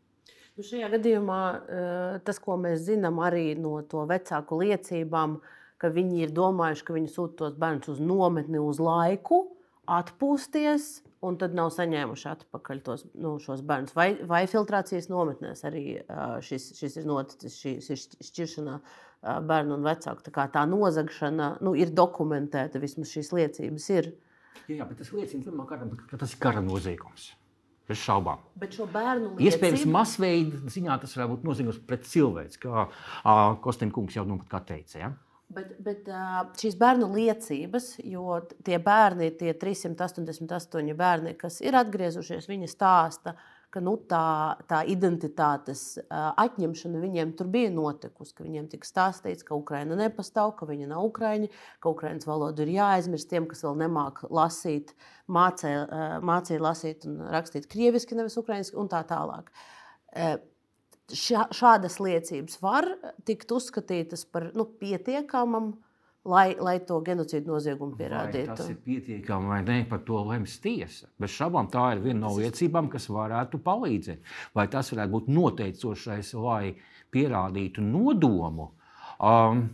Nu šajā gadījumā eh, tas, ko mēs zinām arī no to vecāku liecībām, ir ka viņi ir domājuši, ka viņi sūta tos bērnus uz nometni uz laiku, atpūsties, un tad nav saņēmuši atpakaļ tos, nu, šos bērnus. Vai, vai filtrācijas nometnēs arī šis, šis ir noticis, šī šķiršanā bērnu un vecāku. Tā, kā tā nozagšana nu, ir dokumentēta, vismaz šīs liecības ir. Jā, jā bet tas liecina pirmkārt, ka tas ir kara noziegums. Bez šaubām. Bet šo bērnu liecību... iespējams, masveida ziņā tas varētu būt noziegums pret cilvēku, kā Kostīna kungs jau nu pat teica. Ja? Bet, bet šīs bērnu liecības, jo tie bērni, tie 388 bērni, kas ir atgriezušies, viņi stāsta, ka nu, tā, tā identitātes atņemšana viņiem tur bija notikusi. Viņiem tika stāstīts, ka Ukraina nepastāv, ka viņi nav Ukraiņi, ka Ukraiņas valodu ir jāaizmirst tiem, kas vēl nemāķi lasīt, mācīja, mācīja lasīt un rakstīt krieviski, nevis ukraiņiski un tā tālāk šādas liecības var tikt uzskatītas par nu, pietiekamam, lai, lai to genocīdu noziegumu pierādītu. Vai tas ir pietiekami vai nē, par to lems tiesa. Bez šaubām tā ir viena no liecībām, kas varētu palīdzēt. Vai tas varētu būt noteicošais, lai pierādītu nodomu? Um,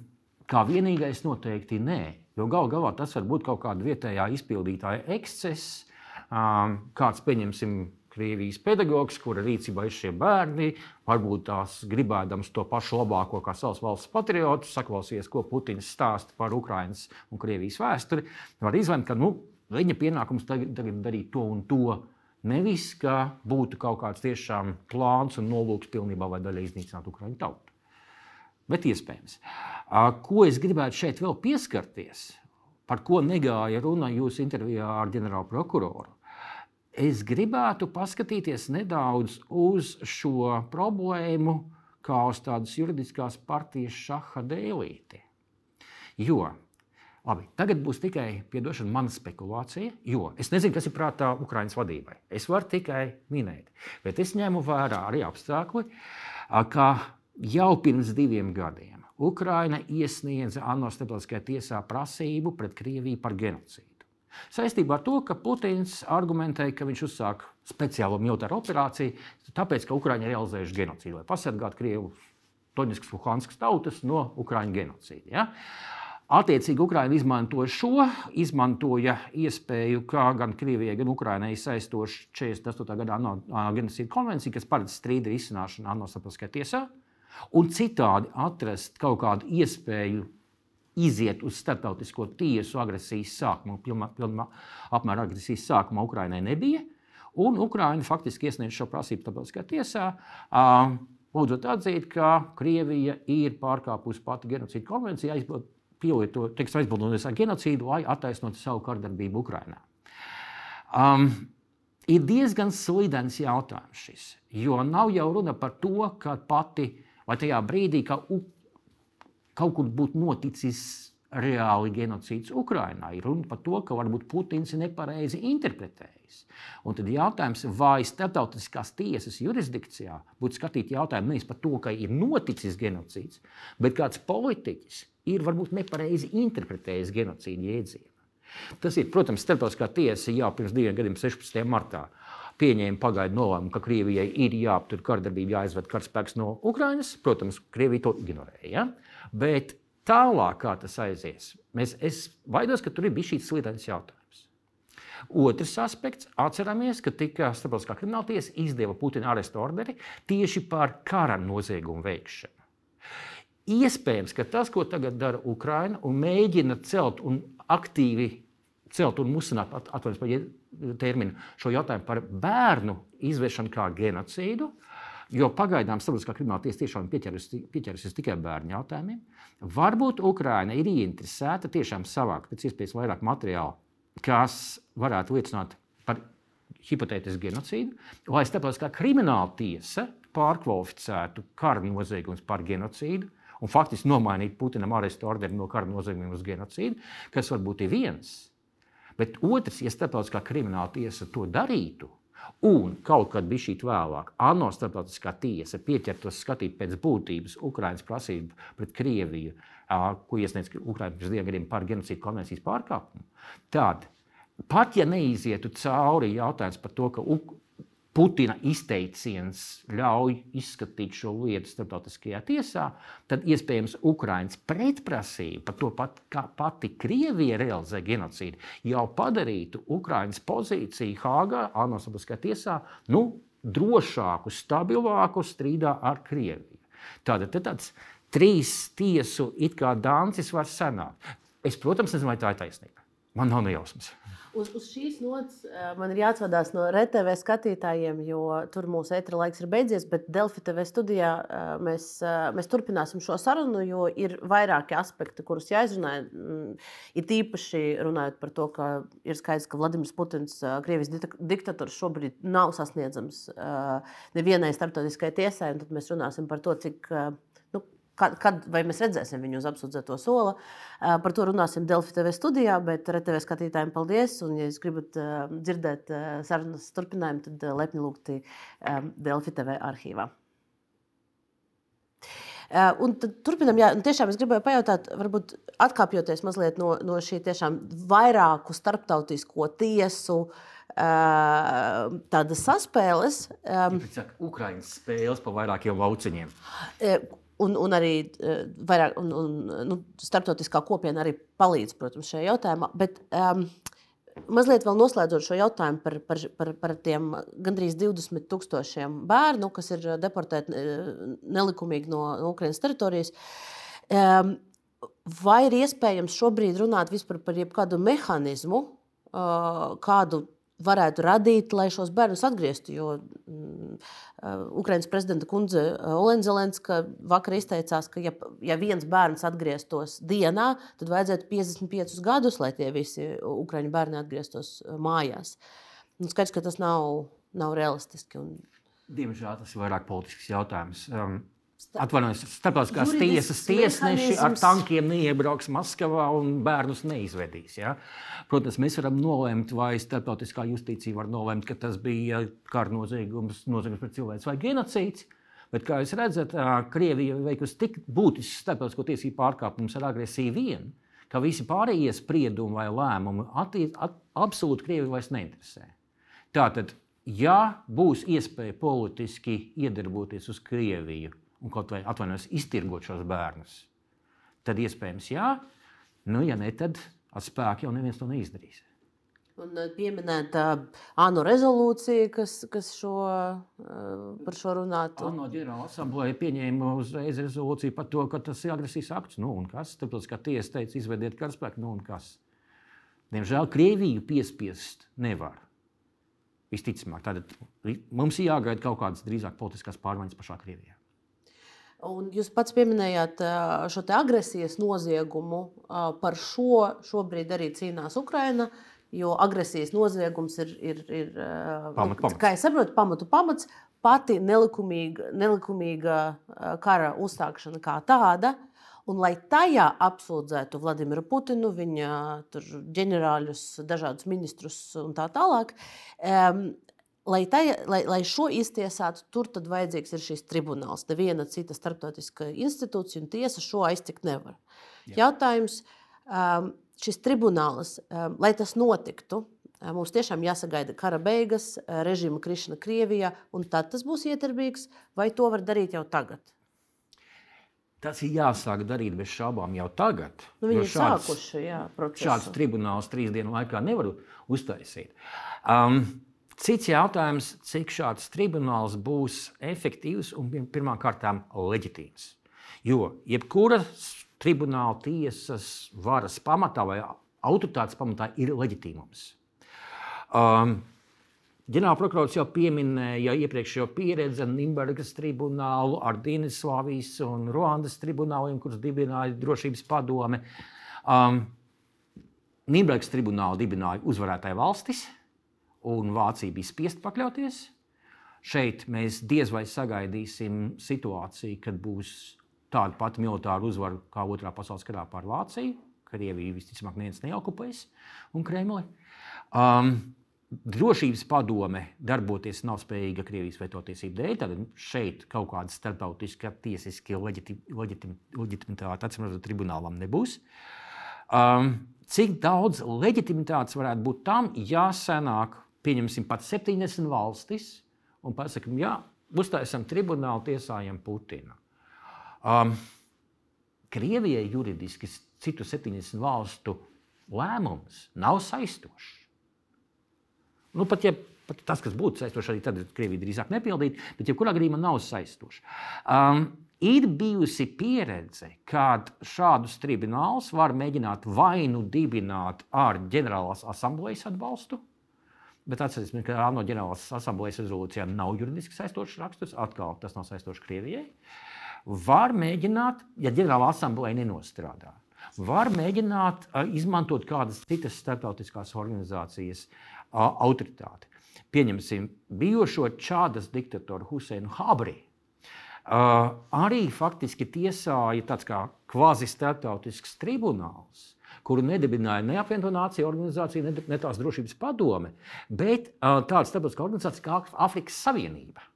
kā vienīgais noteikti nē. Jo gal galā tas var būt kaut kāda vietējā izpildītāja ekscess, um, kāds, pieņemsim, Krievijas pedagogs, kura rīcībā ir šie bērni, varbūt tās gribēdams to pašu labāko kā savas valsts patriotus, saklausījies, ko Putins stāsta par Ukraiņas un Krievijas vēsturi, var izlemt, ka nu, viņa pienākums tagad, tagad darīt to un to. Nevis, ka būtu kaut kāds tiešām plāns un nolūks pilnībā vai daļai iznīcināt Ukraiņu tautu. Bet iespējams. Ko es gribētu šeit vēl pieskarties, par ko negāja runa jūsu intervijā ar ģenerālu prokuroru? Es gribētu paskatīties nedaudz uz šo problēmu kā uz tādas juridiskās partijas šaha dēlīti. Jo Labi, tagad būs tikai piedošana, mana spekulācija, jo es nezinu, kas ir prātā Ukraiņas vadībai. Es varu tikai minēt, bet es ņemu vērā arī apstākļi, ka jau pirms diviem gadiem Ukraina iesniedza ANO starptautiskajā tiesā prasību pret Krieviju par genocīdu. Saistībā ar to, ka Putins argumentēja, ka viņš uzsāka speciālo militāro operāciju, tāpēc, ka Ukrāņi ir realizējuši genocīdu, lai pasargātu Krievu Toņiskas, Luhanskas tautas no Ukrāņu genocīda. Ja? Attiecīgi, Ukraiņa izmantoja šo, izmantoja iespēju, kā gan Krievijai, gan Ukraiņai saistoša 48. gada ANO genocīda konvencija, kas paredz strīdu risināšanu ANO starptautiskajā tiesā, un citādi atrast kaut kādu iespēju iziet uz starptautisko tiesu agresijas sākumā, pilnā, pilnā apmērā agresijas sākumā Ukrainai nebija. Un Ukraina faktiski iesniedz šo prasību starptautiskajā tiesā, lūdzot atzīt, ka Krievija ir pārkāpusi pati genocīdu konvenciju, aizbildnoties ar genocīdu, lai attaisnotu savu kardarbību Ukrajinā. Um, ir diezgan slidens jautājums šis, jo nav jau runa par to, ka pati vai tajā brīdī, ka kaut kur būtu noticis reāli genocīds Ukrajinā. Ir runa par to, ka varbūt Putins ir nepareizi interpretējis. Un tad jautājums, vai starptautiskās tiesas jurisdikcijā būtu skatīt jautājumu nevis par to, ka ir noticis genocīds, bet kāds politiķis ir varbūt nepareizi interpretējis genocīdu jēdzienu. Tas ir, protams, starptautiskā tiesa jau pirms diviem gadiem, 16. martā. Pieņēma pagaidu nolēmumu, ka Krievijai ir jāaptur kardarbība, jāizved karaspēks no Ukrainas. Protams, Krievija to ignorēja. Ja? Bet Tālāk, kā tas aizies, mēs, es baidos, ka tur ir bijis šīs slīdainas jautājums. Otrs aspekts - atceramies, ka tika starptautiskā krimināla tiesa izdeva Putina arestu orderi tieši par kara noziegumu veikšanu. Iespējams, ka tas, ko tagad dara Ukraina un mēģina celt un aktīvi celt un musināt, atvainojos par terminu, šo jautājumu par bērnu izvēršanu kā genocīdu, uh, Jo pagaidām starptautiskā krimināla tiesa tiešām pieķerusies tikai bērnu jautājumiem. Varbūt Ukraina ir ieinteresēta tiešām savākt pēc iespējas vairāk materiālu, kas varētu liecināt par hipotētisku genocīdu, lai starptautiskā krimināla tiesa pārkvalificētu kara noziegumus par genocīdu un faktiski nomainītu Putinam arestu orderi no kara noziegumiem uz genocīdu, kas varbūt ir viens. Bet otrs, ja starptautiskā krimināla tiesa to darītu, Un kaut kad bija šī vēlāk, ANO starptautiskā tiesa pieķertos skatīt pēc būtības Ukraiņas prasību pret Krieviju, ko iesniedz Ukraiņa pirms diviem gadiem par genocīdu konvencijas pārkāpumu. Tad, pat ja neizietu cauri jautājums par to, ka Putina izteiciens ļauj izskatīt šo lietu starptautiskajā tiesā, tad iespējams Ukraiņas pretprasība par to, pat, kā pati Krievija realizē genocīdu, jau padarītu Ukraiņas pozīciju Hāgā, ANO starptautiskajā tiesā, nu, drošāku, stabilāku strīdā ar Krieviju. Tātad tāds trīs tiesu dancis var sanākt. Es, protams, nezinu, vai tā ir taisnība. Man nav nejausmas. Uz, uz šīs nots man ir jāatvadās no RTV skatītājiem, jo tur mūsu etra laiks ir beidzies. Bet Delfi TV studijā mēs, mēs turpināsim šo sarunu, jo ir vairāki aspekti, kurus jāizrunā. Mm, ir tīpaši runājot par to, ka ir skaidrs, ka Vladimirs Putins, Krievijas diktators, šobrīd nav sasniedzams nevienai starptautiskai tiesai. Tad mēs runāsim par to, cik Kad, kad mēs redzēsim viņu uz apsūdzēto soli, par to runāsim Delfi TV studijā. Bet RTV skatītājiem paldies. Un, ja jūs gribat dzirdēt sarunas turpinājumu, tad lepni lūgti Delfi TV arhīvā. Un turpinam, jā, tiešām es gribēju pajautāt, varbūt atkāpjoties mazliet no, no šī tiešām vairāku starptautisko tiesu tādas saspēles. Um, Ukraiņas spēles pa vairākiem lauciņiem un, un arī uh, vairāk, un, un, nu, starptautiskā kopiena arī palīdz, protams, šajā jautājumā. Bet, um, Mazliet vēl noslēdzot šo jautājumu par, par, par, par tiem gandrīz 20 tūkstošiem bērnu, kas ir deportēti eh, nelikumīgi no, Ukraiņas teritorijas. Um, vai ir iespējams šobrīd runāt par jebkādu mehānismu, uh, kādu varētu radīt, lai šos bērnus atgrieztu. Jo mm, uh, Ukraiņas prezidenta kundze uh, Olenzelenska vakar izteicās, ka, ja, ja viens bērns atgrieztos dienā, tad vajadzētu 55 gadus, lai tie visi Ukraiņu bērni atgrieztos uh, mājās. Un skaidrs, ka tas nav, nav realistiski. Un... Diemžēl tas ir vairāk politisks jautājums. Um, Atvainojos, starptautiskās tiesas tiesneši ar tankiem neiebrauks Maskavā un bērnus neizvedīs. Ja? Protams, mēs varam nolemt, vai starptautiskā justīcija var nolemt, ka tas bija kara noziegums, noziegums pret cilvēku vai genocīds. Bet, kā jūs redzat, Krievija veikusi tik būtisku starptautisko tiesību pārkāpumus ar agresiju vien, ka visi pārējie spriedumi vai lēmumi attiec, at, absolūti Krieviju vairs neinteresē. Tātad, ja būs iespēja politiski iedarboties uz Krieviju, un kaut vai atvainojos, iztirgot šos bērnus, tad iespējams jā. Nu, ja ne, tad ar spēku jau neviens to neizdarīs. Un eh, pieminēta uh, ANO rezolūcija, kas, kas šo, uh, par šo runātu. ANO ģenerāla asamblēja pieņēma uzreiz rezolūciju par to, ka tas ir agresijas akts. Nu, un kas? Ka tiesa teica, izvediet karaspēku, nu un kas? Diemžēl Krieviju piespiest nevar. Visticamāk, tad mums ir jāgaida kaut kādas drīzāk politiskas pārmaiņas pašā Krievijā. Un jūs pats pieminējāt šo agresijas noziegumu. Par šo šobrīd arī cīnās Ukraina. Jo agresijas noziegums ir, ir, ir Pamat pamats. kā es saprotu, pamatu pamats, pati nelikumīga, nelikumīga kara uzsākšana kā tāda. Un, lai tajā apsūdzētu Vladimiru Putinu, viņa ģenerāļus, dažādus ministrus un tā tālāk, um, lai, tajā, lai, lai šo iztiesātu, tur tad vajadzīgs ir šis tribunāls. Neviena cita starptautiska institūcija un tiesa šo aiztikt nevar. Jā. Jautājums, um, šis tribunāls, um, lai tas notiktu, um, mums tiešām jāsagaida kara beigas, uh, režīma krišana Krievijā, un tad tas būs ietarbīgs, vai to var darīt jau tagad? Tas ir jāsāk darīt bez šaubām jau tagad. Nu, viņi ir sākuši jā, procesu. Šāds tribunāls trīs dienu laikā nevar uztaisīt. Um, cits jautājums, cik šāds tribunāls būs efektīvs un pir- pirmkārt leģitīvs. Jo jebkura tribunāla tiesas varas pamatā vai autoritātes pamatā ir leģitīmums. Um, Ģenerālprokurors jau pieminēja iepriekšējo pieredzi Nīderlandes tribunālu ar Dienvidslāvijas un Ruandas tribunāliem, kurus dibināja drošības padome. Um, Nīderlandes tribunālu dibināja uzvarētāja valstis, un Vācija bija spiest pakļauties. Šeit mēs diez vai sagaidīsim situāciju, kad būs tāda pati militāra uzvara kā Otrā pasaules karā pār Vāciju. Krievija visticamāk neviens neokupēs un Kremli. Um, drošības padome darboties nav spējīga Krievijas vetotiesību dēļ. Tad šeit kaut kāda leģiti- leģitim- leģitimitāte acīm redzot tribunālam nebūs. Um, cik daudz leģitimitātes varētu būt tam, ja senāk, pieņemsim, pat 70 valstis un pasakām, jā, uztaisām tribunālu, tiesājam Putinu. Um, Krievijai juridiski citu 70 valstu lēmums nav saistošs. Nu, pat, ja, pat tas, kas būtu saistošs, arī tad Krievija drīzāk nepildītu, bet jebkurā gadījumā nav saistošs. Um, ir bijusi pieredze, kad šādus tribunālus var mēģināt vai nu dibināt ar ģenerālās asamblejas atbalstu. Bet atcerieties, ka ANO ģenerālās asamblejas rezolūcijā nav juridiski saistošs raksturs. Atkal tas nav saistošs Krievijai. Var mēģināt, ja ģenerāla asambleja nenostrādā, var mēģināt izmantot kādas citas starptautiskās organizācijas autoritāti. Pieņemsim bijušo Čādas diktatoru Huseinu Habri. Uh, arī faktiski tiesāja tāds kā kvazi starptautisks tribunāls, kuru nedibināja ne apvienoto nāciju organizācija, ne, ne tās drošības padome, bet tāda starptautiska organizācija kā Afrikas Savienība.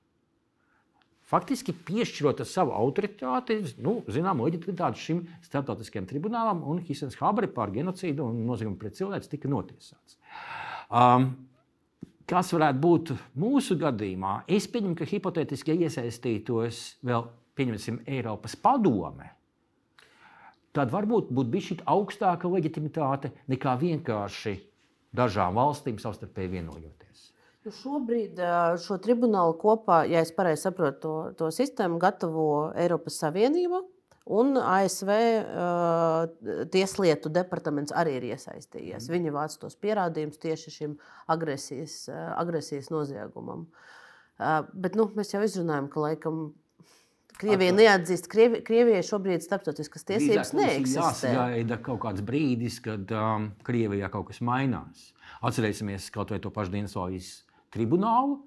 Faktiski piešķirot savu autoritāti, nu, zinām, leģitimitāti šim starptautiskajam tribunālam, un Hisens Habri par genocīdu un noziegumu pret cilvēku tika notiesāts. Um, Kas varētu būt mūsu gadījumā? Es pieņemu, ka hipotētiski iesaistītos vēl, pieņemsim, Eiropas padome. Tad varbūt būtu bijis šī augstāka leģitimitāte nekā vienkārši dažām valstīm savstarpēji vienojoties. Nu, Šobrīd šo tribunālu kopā, ja es pareizi saprotu to, to sistēmu, gatavo Eiropas Savienība. Un ASV uh, Tieslietu departaments arī ir iesaistījies. Mm. Viņi vāc tos pierādījumus tieši šim agresijas, uh, agresijas noziegumam. Uh, bet nu, mēs jau izrunājām, ka laikam Krievija neatzīst, Krievi, Krievijai šobrīd starptautiskas tiesības neeksistē. Jāsagaida kaut kāds brīdis, kad um, Krievijā kaut kas mainās. Atcerēsimies kaut vai to pašu Dienaslavijas tribunālu.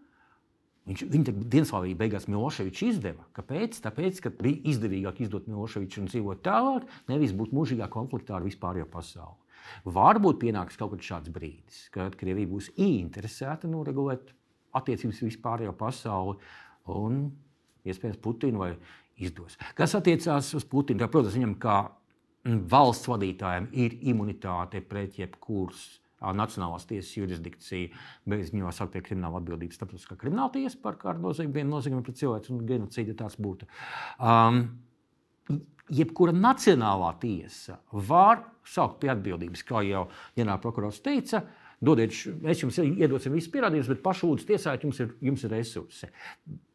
Viņš, viņa Dienaslavija beigās Miloševičs izdeva. Kāpēc? Tāpēc, ka bija izdevīgāk izdot Miloševiču un dzīvot tālāk, nevis būt mūžīgā konfliktā ar vispārējo pasauli. Varbūt pienāks kaut kāds šāds brīdis, kad Krievija būs ieinteresēta noregulēt attiecības vispārējo pasauli un iespējams Putinu vai izdos. Kas attiecās uz Putinu, tad, protams, viņam kā mm, valsts vadītājiem ir imunitāte pret jebkuras ā, nacionālās tiesas jurisdikciju, bez viņu saukt pie krimināla atbildības starptautiskā krimināla tiesa par kādu noziegumu, noziegumu pret cilvēku un genocīdu, ja tāds būtu. Um, jebkura nacionālā tiesa var saukt pie atbildības, kā jau ģenerālprokurors teica. Dodiet, mēs jums iedosim visus pierādījumus, bet pašlūdzu tiesājiet, jums ir, jums ir resursi.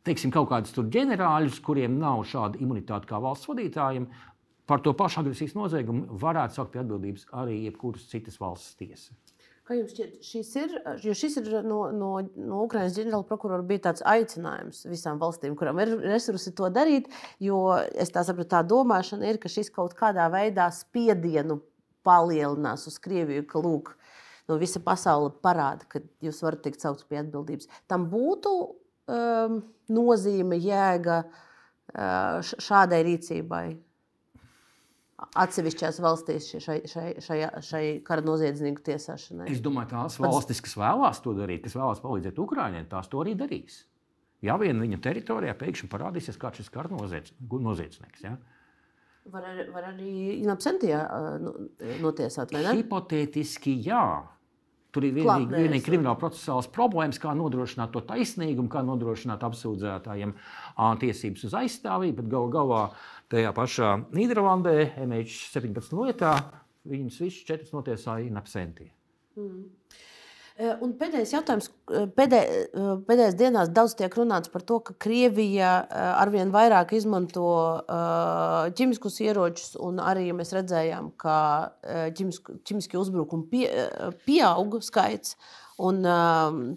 Teiksim, kaut kādus ģenerāļus, kuriem nav šāda imunitāte kā valsts vadītājiem, par to pašu agresijas noziegumu varētu saukt pie atbildības arī jebkuras citas valsts tiesa. Kā jums šķiet, šis ir, šis ir no, no, no Ukraiņas ģenerāla prokurora bija tāds aicinājums visām valstīm, kurām ir resursi to darīt, jo es tā saprotu, tā domāšana ir, ka šis kaut kādā veidā spiedienu palielinās uz Krieviju, ka lūk, no visa pasaule parāda, ka jūs varat tikt saukts pie atbildības. Tam būtu um, nozīme, jēga uh, šādai rīcībai atsevišķās valstīs šai, šai, šai, šai kara noziedznieku tiesāšanai? Es domāju, tās valstis, kas vēlās to darīt, kas vēlās palīdzēt Ukraiņai, tās to arī darīs. Ja vien viņa teritorijā pēkšņi parādīsies kāds šis kara noziedz, noziedznieks. Ja? Var, ar, var arī inapsentijā nu, notiesāt, vai ne? Hipotētiski jā. Tur ir vienīgi, vienīgi krimināla procesālas problēmas, kā nodrošināt to taisnīgumu, kā nodrošināt apsūdzētājiem tiesības uz aizstāvību. Bet galu galā tajā pašā Nīderlandē, MH17 lietā, viņus visus četrus notiesāja in absentie. Mm. Un pēdējais jautājums. Pēdē, pēdējās dienās daudz tiek runāts par to, ka Krievija arvien vairāk izmanto ķīmiskus ieročus, un arī mēs redzējām, ka ķīmiskie uzbrukumi pie, pieauga skaits. Un,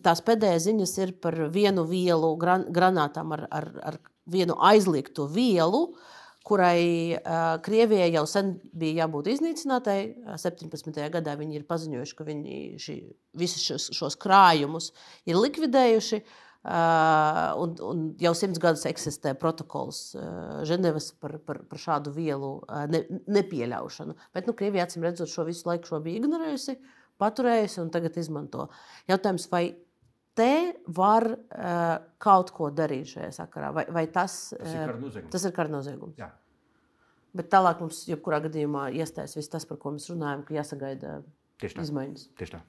tās pēdējās ziņas ir par vienu vielu, gran, granātām ar, ar, ar vienu aizliegtu vielu. Uh, kurai uh, Krievijai jau sen bija jābūt iznīcinātai. 17. gadā viņi ir paziņojuši, ka viņi ši, visus šos, šos krājumus ir likvidējuši. Uh, un, un jau simts gadus eksistē protokols uh, Ženevas par, par, par šādu vielu uh, ne, nepieļaušanu. Bet nu, Krievija acīm redzot šo visu laiku šo bija ignorējusi, paturējusi un tagad izmanto. Jautājums, vai te var uh, kaut ko darīt šajā sakarā. Vai, vai tas, tas ir kara noziegums? Tas ir kara noziegums. Jā. Bet tālāk mums, jebkurā gadījumā, iestājas viss tas, par ko mēs runājam, ka jāsagaida Tieši tā. izmaiņas. Tieši tā.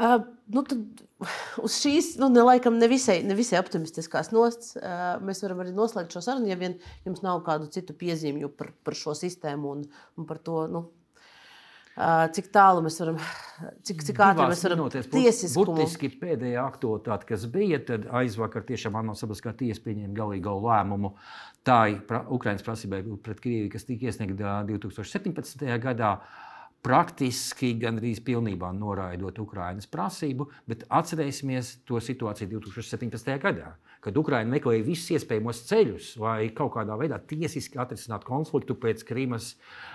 Uh, nu tad, uz šīs, nu, ne, laikam, ne visai, ne visai optimistiskās nosts, uh, mēs varam arī noslēgt šo sarunu, ja vien jums nav kādu citu piezīmju par, par šo sistēmu un, un par to, nu, cik tālu mēs varam, cik, cik ātri mēs varam tiesiskumu. Burtiski pēdējā aktualitāte, kas bija, tad aizvakar tiešām ANO sabiedriskā tiesa pieņēma galīgo lēmumu tā pra, Ukrainas prasībai pret Krieviju, kas tika iesniegta 2017. gadā. Praktiski gandrīz pilnībā noraidot Ukraiņas prasību, bet atcerēsimies to situāciju 2017. gadā, kad Ukraiņa meklēja visus iespējamos ceļus, lai kaut kādā veidā tiesiski atrisinātu konfliktu pēc Krīmas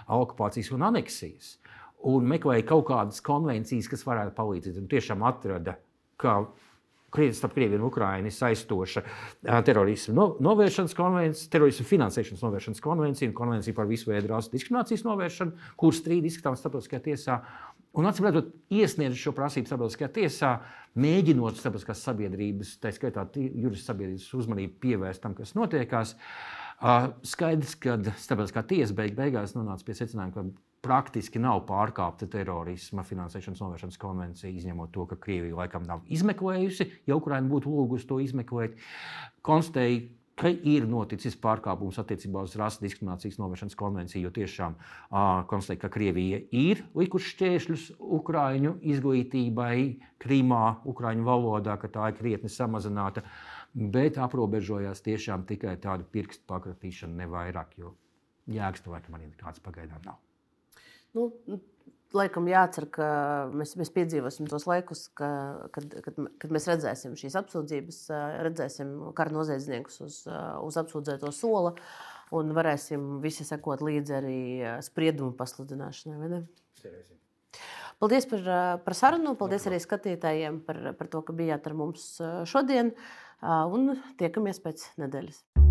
okupācijas un aneksijas un meklēja kaut kādas konvencijas, kas varētu palīdzēt. Un tiešām atrada, ka starp Krieviju un Ukraiņu ir saistoša terorismu novēršanas konvencija, terorismu finansēšanas novēršanas konvencija un konvencija par visu veidu rasu diskriminācijas novēršanu, kuras strīd izskatām starptautiskajā tiesā. Un atcīm redzot, iesniedz šo prasību starptautiskajā tiesā, mēģinot starptautiskās sabiedrības, tā skaitā juristiskas sabiedrības uzmanību pievērst tam, kas notiekās. Skaidrs, ka starptautiskā tiesa beig beigās nonāca pie secinājuma, ka praktiski nav pārkāpta terorisma finansēšanas novēršanas konvencija, izņemot to, ka Krievija laikam nav izmeklējusi, ja Ukraina būtu lūgusi to izmeklēt. Konstatēja, ka ir noticis pārkāpums attiecībā uz rases diskriminācijas novēršanas konvenciju, jo tiešām uh, konstatēja, ka Krievija ir likusi šķēršļus Ukrāņu izglītībai, Krīmā, Ukrāņu valodā, ka tā ir krietni samazināta, bet aprobežojās tiešām tikai tādu pirkstu pakratīšanu, ne vairāk, jo jēgas cilvēkam arī nekāds pagaidām nav. Nu, laikam jācer, ka mēs, mēs piedzīvosim tos laikus, ka, kad, kad, kad mēs redzēsim šīs apsūdzības, redzēsim kara noziedzniekus uz, uz apsūdzēto sola un varēsim visi sekot līdzi arī spriedumu pasludināšanai. Paldies par, par sarunu, paldies arī skatītājiem par, par to, ka bijāt ar mums šodien un tiekamies pēc nedēļas.